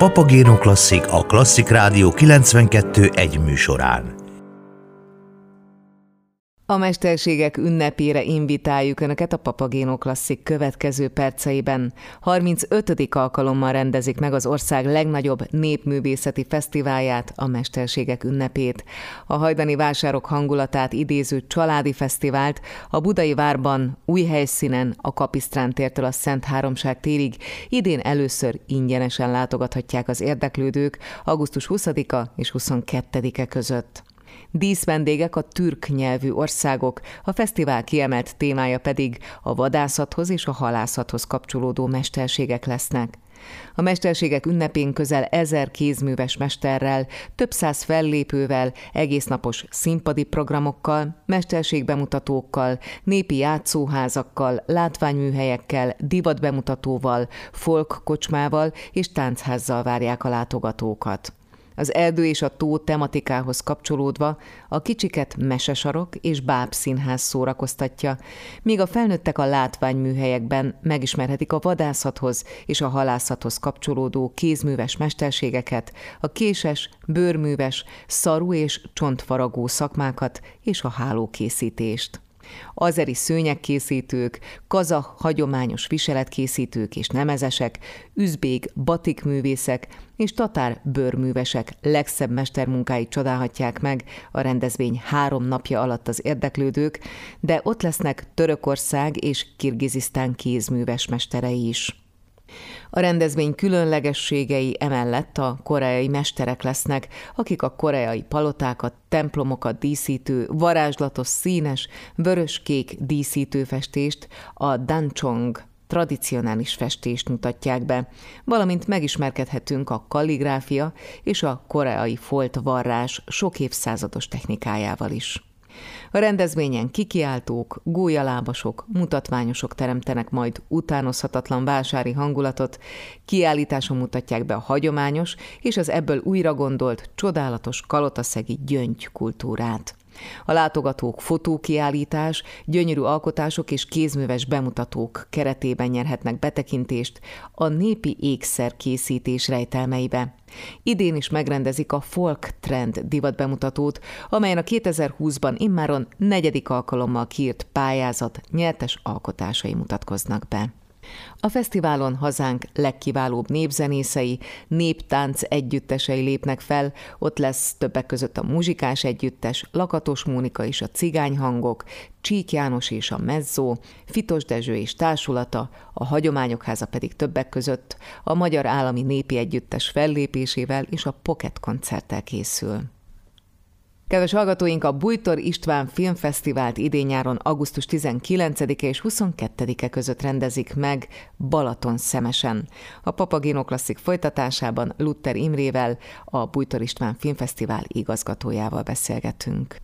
Papagéno Klasszik a Klasszik Rádió 92 egy műsorán. A mesterségek ünnepére invitáljuk Önöket a Papagéno Klasszik következő perceiben. 35. alkalommal rendezik meg az ország legnagyobb népművészeti fesztiválját, a Mesterségek ünnepét. A hajdani vásárok hangulatát idéző családi fesztivált a Budai Várban új helyszínen a Kapisztrán tértől a Szent Háromság térig idén először ingyenesen látogathatják az érdeklődők augusztus 20-a és 22-e között. Díszvendégek a türk nyelvű országok, a fesztivál kiemelt témája pedig a vadászathoz és a halászathoz kapcsolódó mesterségek lesznek. A mesterségek ünnepén közel ezer kézműves mesterrel, több száz fellépővel, egésznapos színpadi programokkal, mesterségbemutatókkal, népi játszóházakkal, látványműhelyekkel, divatbemutatóval, folk kocsmával és táncházzal várják a látogatókat. Az erdő és a tó tematikához kapcsolódva a kicsiket mesesarok és bábszínház szórakoztatja, míg a felnőttek a látványműhelyekben megismerhetik a vadászathoz és a halászathoz kapcsolódó kézműves mesterségeket, a késes, bőrműves, szaru és csontfaragó szakmákat és a hálókészítést azeri szőnyegkészítők, kazah hagyományos viseletkészítők és nemezesek, üzbék batikművészek és tatár bőrművesek legszebb mestermunkáit csodálhatják meg a rendezvény három napja alatt az érdeklődők, de ott lesznek Törökország és Kirgizisztán kézműves mesterei is. A rendezvény különlegességei emellett a koreai mesterek lesznek, akik a koreai palotákat, templomokat díszítő, varázslatos színes, vörös-kék díszítőfestést, a danchong tradicionális festést mutatják be, valamint megismerkedhetünk a kalligráfia és a koreai folt varrás sok évszázados technikájával is. A rendezvényen kikiáltók, gólyalábasok, mutatványosok teremtenek majd utánozhatatlan vásári hangulatot, kiállításon mutatják be a hagyományos és az ebből újra gondolt, csodálatos kalotaszegi gyöngy kultúrát. A látogatók fotókiállítás, gyönyörű alkotások és kézműves bemutatók keretében nyerhetnek betekintést a népi ékszer készítés rejtelmeibe. Idén is megrendezik a Folk Trend divat bemutatót, amelyen a 2020-ban immáron negyedik alkalommal kiírt pályázat nyertes alkotásai mutatkoznak be. A fesztiválon hazánk legkiválóbb népzenészei, néptánc együttesei lépnek fel, ott lesz többek között a muzsikás együttes, Lakatos Mónika és a cigányhangok, Csík János és a Mezzó, Fitos Dezső és társulata, a Hagyományok Háza pedig többek között a Magyar Állami Népi Együttes fellépésével és a Pocket koncerttel készül. Kedves hallgatóink, a Bújtor István Filmfesztivált idén-nyáron augusztus 19-e és 22-e között rendezik meg Balaton szemesen. A Papagino Klasszik folytatásában Luther Imrével, a Bújtor István Filmfesztivál igazgatójával beszélgetünk.